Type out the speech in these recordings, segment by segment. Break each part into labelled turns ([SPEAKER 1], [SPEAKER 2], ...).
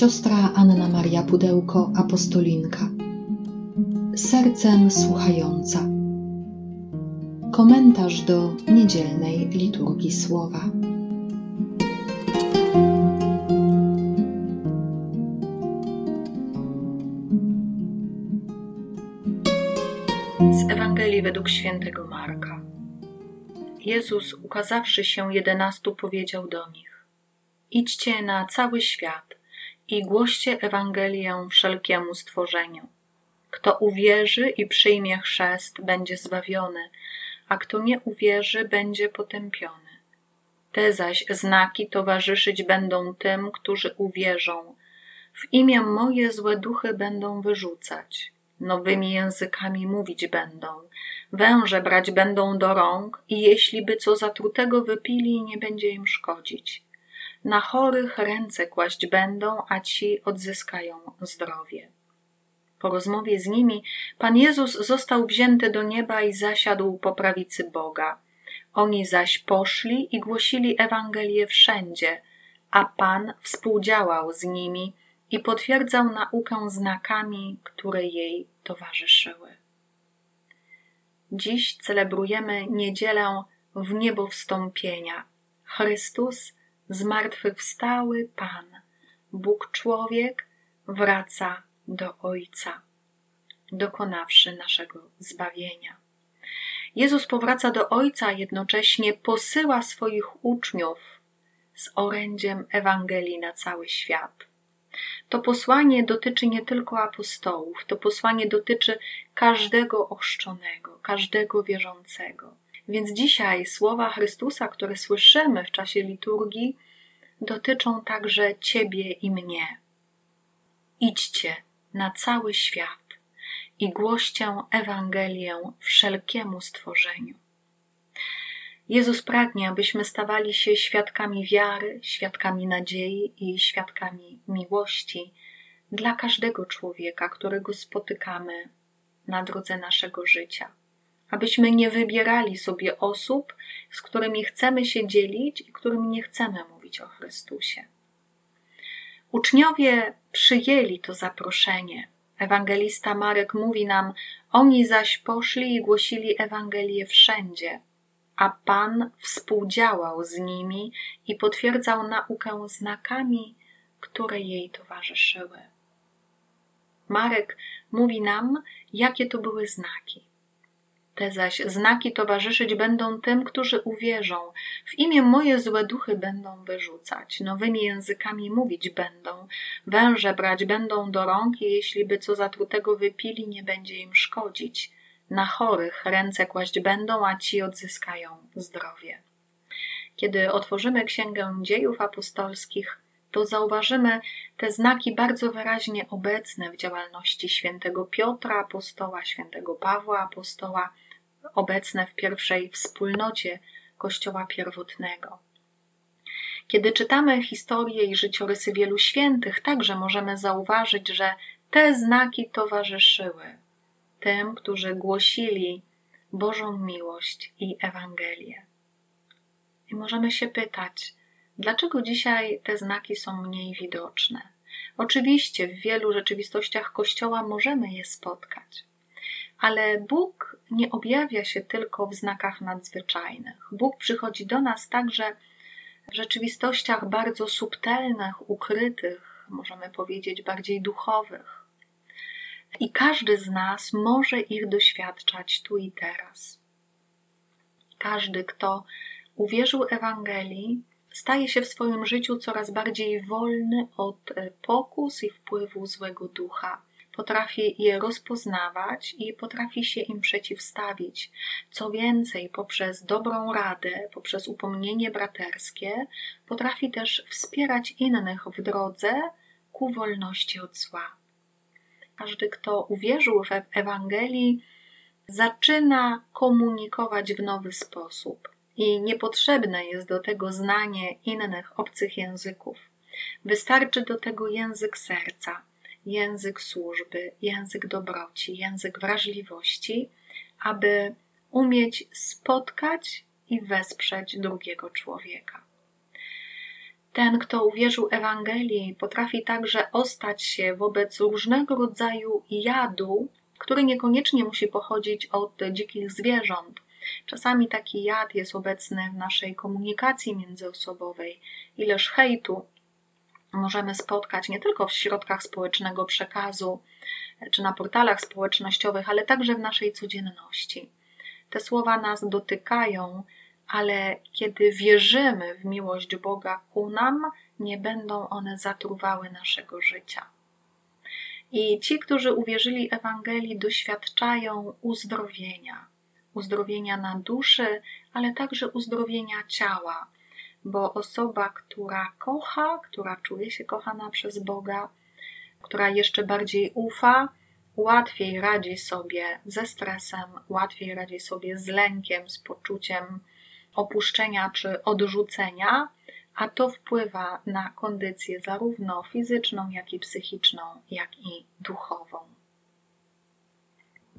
[SPEAKER 1] Siostra Anna Maria Pudełko, apostolinka. Sercem słuchająca. Komentarz do niedzielnej liturgii słowa.
[SPEAKER 2] Z Ewangelii według świętego Marka. Jezus, ukazawszy się jedenastu, powiedział do nich: Idźcie na cały świat i głoście Ewangelię wszelkiemu stworzeniu. Kto uwierzy i przyjmie chrzest, będzie zbawiony, a kto nie uwierzy, będzie potępiony. Te zaś znaki towarzyszyć będą tym, którzy uwierzą. W imię moje złe duchy będą wyrzucać, nowymi językami mówić będą, węże brać będą do rąk i jeśli by co zatrutego wypili, nie będzie im szkodzić na chorych ręce kłaść będą, a ci odzyskają zdrowie. Po rozmowie z nimi Pan Jezus został wzięty do nieba i zasiadł po prawicy Boga. Oni zaś poszli i głosili Ewangelię wszędzie, a Pan współdziałał z nimi i potwierdzał naukę znakami, które jej towarzyszyły. Dziś celebrujemy niedzielę w niebo wstąpienia. Chrystus zmartwychwstały Pan, Bóg człowiek, wraca do Ojca, dokonawszy naszego zbawienia. Jezus powraca do Ojca, jednocześnie posyła swoich uczniów z orędziem Ewangelii na cały świat. To posłanie dotyczy nie tylko apostołów, to posłanie dotyczy każdego ochrzczonego, każdego wierzącego. Więc dzisiaj słowa Chrystusa, które słyszymy w czasie liturgii, dotyczą także Ciebie i mnie. Idźcie na cały świat i głoście Ewangelię wszelkiemu stworzeniu. Jezus pragnie, abyśmy stawali się świadkami wiary, świadkami nadziei i świadkami miłości dla każdego człowieka, którego spotykamy na drodze naszego życia abyśmy nie wybierali sobie osób, z którymi chcemy się dzielić i którymi nie chcemy mówić o Chrystusie. Uczniowie przyjęli to zaproszenie. Ewangelista Marek mówi nam: Oni zaś poszli i głosili Ewangelię wszędzie, a Pan współdziałał z nimi i potwierdzał naukę znakami, które jej towarzyszyły. Marek mówi nam, jakie to były znaki. Te zaś znaki towarzyszyć będą tym, którzy uwierzą. W imię moje złe duchy będą wyrzucać, nowymi językami mówić będą, węże brać będą do rąk i jeśli by co zatrutego wypili, nie będzie im szkodzić. Na chorych ręce kłaść będą, a ci odzyskają zdrowie. Kiedy otworzymy Księgę Dziejów Apostolskich, to zauważymy te znaki bardzo wyraźnie obecne w działalności świętego Piotra apostoła, świętego Pawła apostoła, obecne w pierwszej wspólnocie Kościoła pierwotnego. Kiedy czytamy historię i życiorysy wielu świętych, także możemy zauważyć, że te znaki towarzyszyły tym, którzy głosili Bożą miłość i Ewangelię. I możemy się pytać, dlaczego dzisiaj te znaki są mniej widoczne? Oczywiście w wielu rzeczywistościach Kościoła możemy je spotkać. Ale Bóg nie objawia się tylko w znakach nadzwyczajnych. Bóg przychodzi do nas także w rzeczywistościach bardzo subtelnych, ukrytych, możemy powiedzieć bardziej duchowych. I każdy z nas może ich doświadczać tu i teraz. Każdy, kto uwierzył Ewangelii, staje się w swoim życiu coraz bardziej wolny od pokus i wpływu złego ducha potrafi je rozpoznawać i potrafi się im przeciwstawić. Co więcej, poprzez dobrą radę, poprzez upomnienie braterskie, potrafi też wspierać innych w drodze ku wolności od zła. Każdy, kto uwierzył w Ewangelii, zaczyna komunikować w nowy sposób i niepotrzebne jest do tego znanie innych obcych języków. Wystarczy do tego język serca język służby, język dobroci, język wrażliwości, aby umieć spotkać i wesprzeć drugiego człowieka. Ten, kto uwierzył Ewangelii, potrafi także ostać się wobec różnego rodzaju jadu, który niekoniecznie musi pochodzić od dzikich zwierząt. Czasami taki jad jest obecny w naszej komunikacji międzyosobowej. Ileż hejtu możemy spotkać nie tylko w środkach społecznego przekazu czy na portalach społecznościowych, ale także w naszej codzienności. Te słowa nas dotykają, ale kiedy wierzymy w miłość Boga ku nam, nie będą one zatruwały naszego życia. I ci, którzy uwierzyli Ewangelii, doświadczają uzdrowienia. Uzdrowienia na duszy, ale także uzdrowienia ciała, bo osoba, która kocha, która czuje się kochana przez Boga, która jeszcze bardziej ufa, łatwiej radzi sobie ze stresem, łatwiej radzi sobie z lękiem, z poczuciem opuszczenia czy odrzucenia, a to wpływa na kondycję zarówno fizyczną, jak i psychiczną, jak i duchową.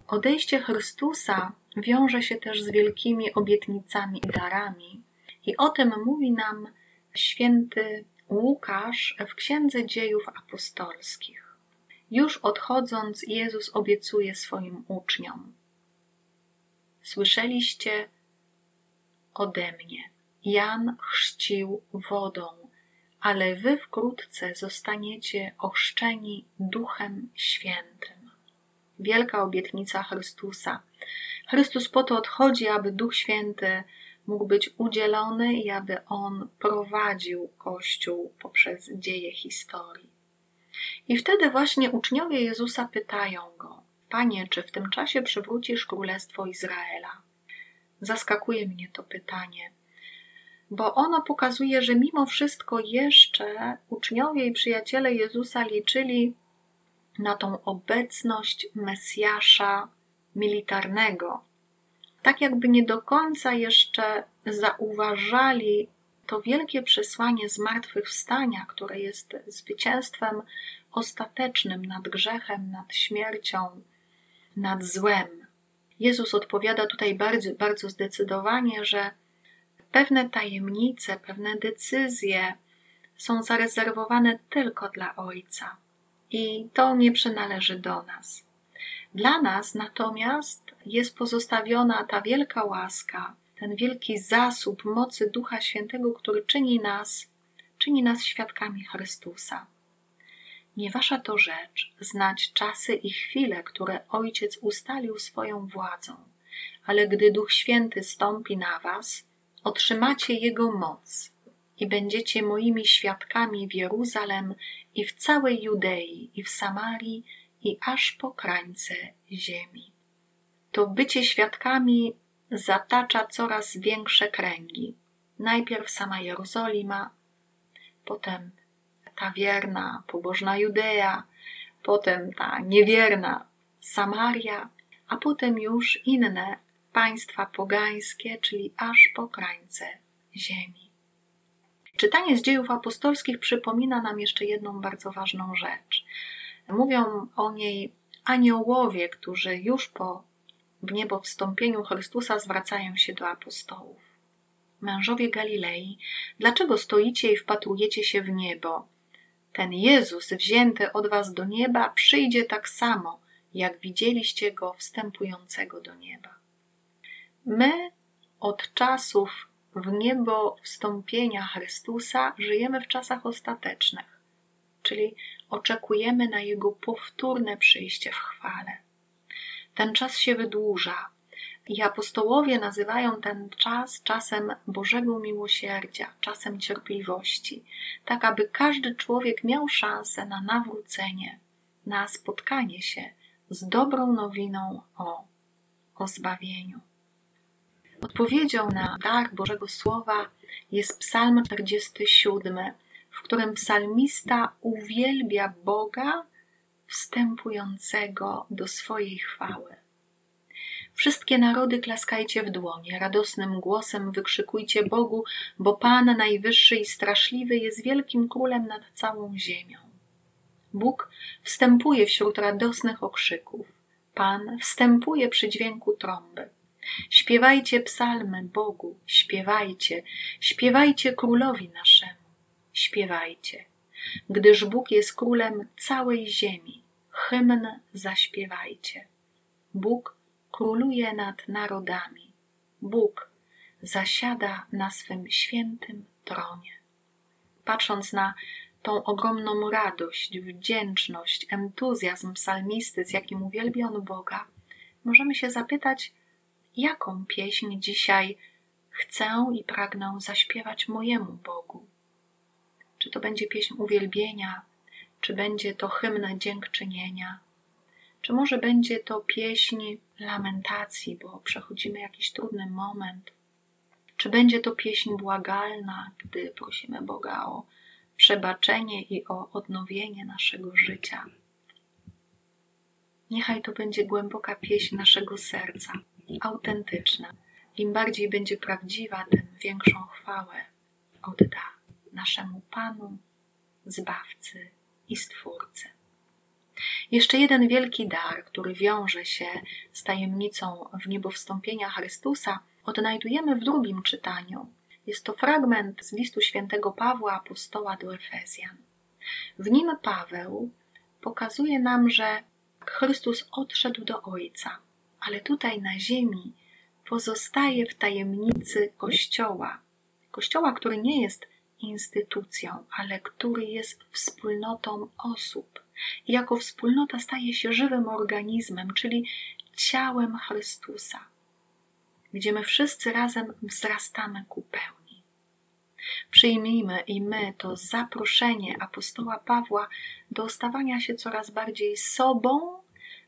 [SPEAKER 2] Odejście Chrystusa wiąże się też z wielkimi obietnicami i darami, i o tym mówi nam święty Łukasz w Księdze Dziejów Apostolskich. Już odchodząc, Jezus obiecuje swoim uczniom: Słyszeliście ode mnie. Jan chrzcił wodą, ale wy wkrótce zostaniecie ochrzczeni Duchem Świętym. Wielka obietnica Chrystusa. Chrystus po to odchodzi, aby Duch Święty mógł być udzielony i aby on prowadził Kościół poprzez dzieje historii. I wtedy właśnie uczniowie Jezusa pytają go: Panie, czy w tym czasie przywrócisz królestwo Izraela? Zaskakuje mnie to pytanie, bo ono pokazuje, że mimo wszystko jeszcze uczniowie i przyjaciele Jezusa liczyli na tą obecność Mesjasza militarnego. Tak jakby nie do końca jeszcze zauważali to wielkie przesłanie zmartwychwstania, które jest zwycięstwem ostatecznym nad grzechem, nad śmiercią, nad złem. Jezus odpowiada tutaj bardzo, bardzo zdecydowanie, że pewne tajemnice, pewne decyzje są zarezerwowane tylko dla Ojca i to nie przynależy do nas. Dla nas natomiast jest pozostawiona ta wielka łaska, ten wielki zasób mocy Ducha Świętego, który czyni nas, czyni nas świadkami Chrystusa. Nie wasza to rzecz znać czasy i chwile, które Ojciec ustalił swoją władzą, ale gdy Duch Święty stąpi na was, otrzymacie Jego moc i będziecie moimi świadkami w Jeruzalem i w całej Judei i w Samarii i aż po krańce ziemi. To bycie świadkami zatacza coraz większe kręgi. Najpierw sama Jerozolima, potem ta wierna, pobożna Judea, potem ta niewierna Samaria, a potem już inne państwa pogańskie, czyli aż po krańce ziemi. Czytanie z dziejów apostolskich przypomina nam jeszcze jedną bardzo ważną rzecz. Mówią o niej aniołowie, którzy już po w niebo wstąpieniu Chrystusa zwracają się do apostołów. Mężowie Galilei, dlaczego stoicie i wpatrujecie się w niebo? Ten Jezus wzięty od was do nieba przyjdzie tak samo, jak widzieliście go wstępującego do nieba. My od czasów w niebo wstąpienia Chrystusa żyjemy w czasach ostatecznych, czyli oczekujemy na Jego powtórne przyjście w chwale. Ten czas się wydłuża i apostołowie nazywają ten czas czasem Bożego miłosierdzia, czasem cierpliwości, tak aby każdy człowiek miał szansę na nawrócenie, na spotkanie się z dobrą nowiną o, o zbawieniu. Odpowiedzią na dar Bożego Słowa jest Psalm 47, w którym psalmista uwielbia Boga wstępującego do swojej chwały. Wszystkie narody klaskajcie w dłonie, radosnym głosem wykrzykujcie Bogu, bo Pan najwyższy i straszliwy jest wielkim królem nad całą ziemią. Bóg wstępuje wśród radosnych okrzyków. Pan wstępuje przy dźwięku trąby. Śpiewajcie psalmy Bogu, śpiewajcie, śpiewajcie królowi naszemu. Śpiewajcie, gdyż Bóg jest królem całej ziemi. Hymn zaśpiewajcie. Bóg króluje nad narodami. Bóg zasiada na swym świętym tronie. Patrząc na tą ogromną radość, wdzięczność, entuzjazm psalmisty, z jakim uwielbia on Boga, możemy się zapytać, jaką pieśń dzisiaj chcę i pragnę zaśpiewać mojemu Bogu. Czy to będzie pieśń uwielbienia, czy będzie to hymn dziękczynienia, czy może będzie to pieśń lamentacji, bo przechodzimy jakiś trudny moment, czy będzie to pieśń błagalna, gdy prosimy Boga o przebaczenie i o odnowienie naszego życia. Niechaj to będzie głęboka pieśń naszego serca, autentyczna. Im bardziej będzie prawdziwa, tym większą chwałę odda naszemu Panu, Zbawcy i Stwórcy. Jeszcze jeden wielki dar, który wiąże się z tajemnicą w niebo Chrystusa, odnajdujemy w drugim czytaniu. Jest to fragment z listu świętego Pawła apostoła do Efezjan. W nim Paweł pokazuje nam, że Chrystus odszedł do Ojca, ale tutaj na ziemi pozostaje w tajemnicy Kościoła. Kościoła, który nie jest instytucją, ale który jest wspólnotą osób. I jako wspólnota staje się żywym organizmem, czyli ciałem Chrystusa, gdzie my wszyscy razem wzrastamy ku pełni. Przyjmijmy i my to zaproszenie apostoła Pawła do stawania się coraz bardziej sobą,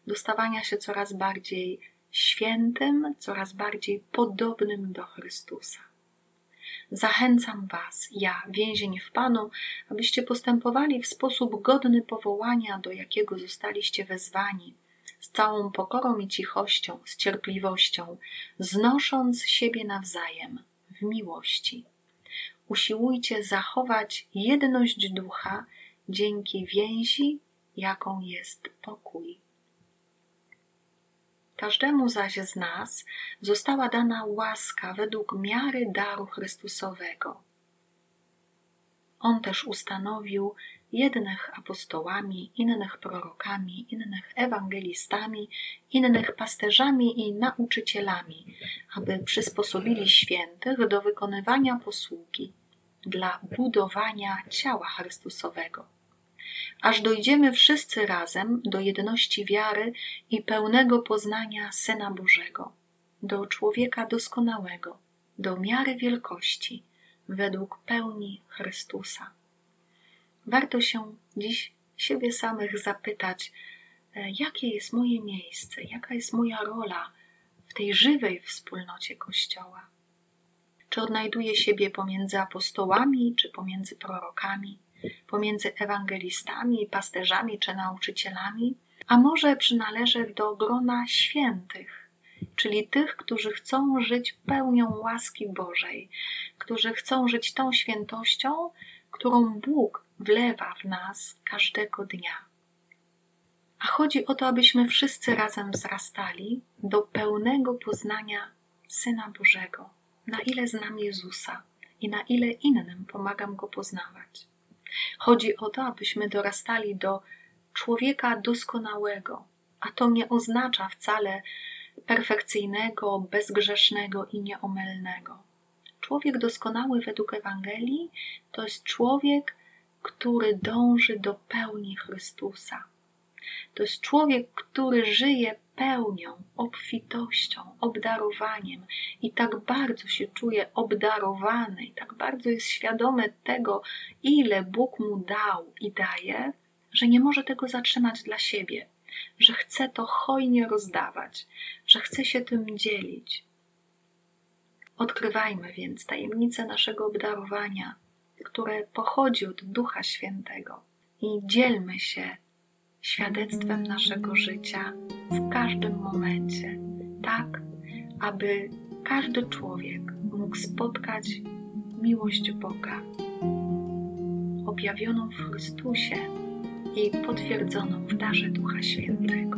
[SPEAKER 2] do stawania się coraz bardziej świętym, coraz bardziej podobnym do Chrystusa. Zachęcam Was, ja, więzień w Panu, abyście postępowali w sposób godny powołania, do jakiego zostaliście wezwani, z całą pokorą i cichością, z cierpliwością, znosząc siebie nawzajem w miłości. Usiłujcie zachować jedność ducha dzięki więzi, jaką jest pokój. Każdemu zaś z nas została dana łaska według miary daru Chrystusowego. On też ustanowił jednych apostołami, innych prorokami, innych ewangelistami, innych pasterzami i nauczycielami, aby przysposobili świętych do wykonywania posługi dla budowania ciała Chrystusowego aż dojdziemy wszyscy razem do jedności wiary i pełnego poznania Syna Bożego, do człowieka doskonałego, do miary wielkości, według pełni Chrystusa. Warto się dziś siebie samych zapytać, e, jakie jest moje miejsce, jaka jest moja rola w tej żywej wspólnocie Kościoła. Czy odnajduję siebie pomiędzy apostołami, czy pomiędzy prorokami? Pomiędzy ewangelistami, pasterzami czy nauczycielami, a może przynależę do grona świętych, czyli tych, którzy chcą żyć pełnią łaski Bożej, którzy chcą żyć tą świętością, którą Bóg wlewa w nas każdego dnia. A chodzi o to, abyśmy wszyscy razem wzrastali do pełnego poznania Syna Bożego, na ile znam Jezusa i na ile innym pomagam go poznawać. Chodzi o to, abyśmy dorastali do człowieka doskonałego, a to nie oznacza wcale perfekcyjnego, bezgrzesznego i nieomylnego. Człowiek doskonały według Ewangelii to jest człowiek, który dąży do pełni Chrystusa. To jest człowiek, który żyje pełnią, obfitością, obdarowaniem i tak bardzo się czuje obdarowany, i tak bardzo jest świadomy tego, ile Bóg mu dał i daje, że nie może tego zatrzymać dla siebie, że chce to hojnie rozdawać, że chce się tym dzielić. Odkrywajmy więc tajemnicę naszego obdarowania, które pochodzi od Ducha Świętego i dzielmy się świadectwem naszego życia w każdym momencie, tak aby każdy człowiek mógł spotkać miłość Boga, objawioną w Chrystusie i potwierdzoną w darze Ducha Świętego.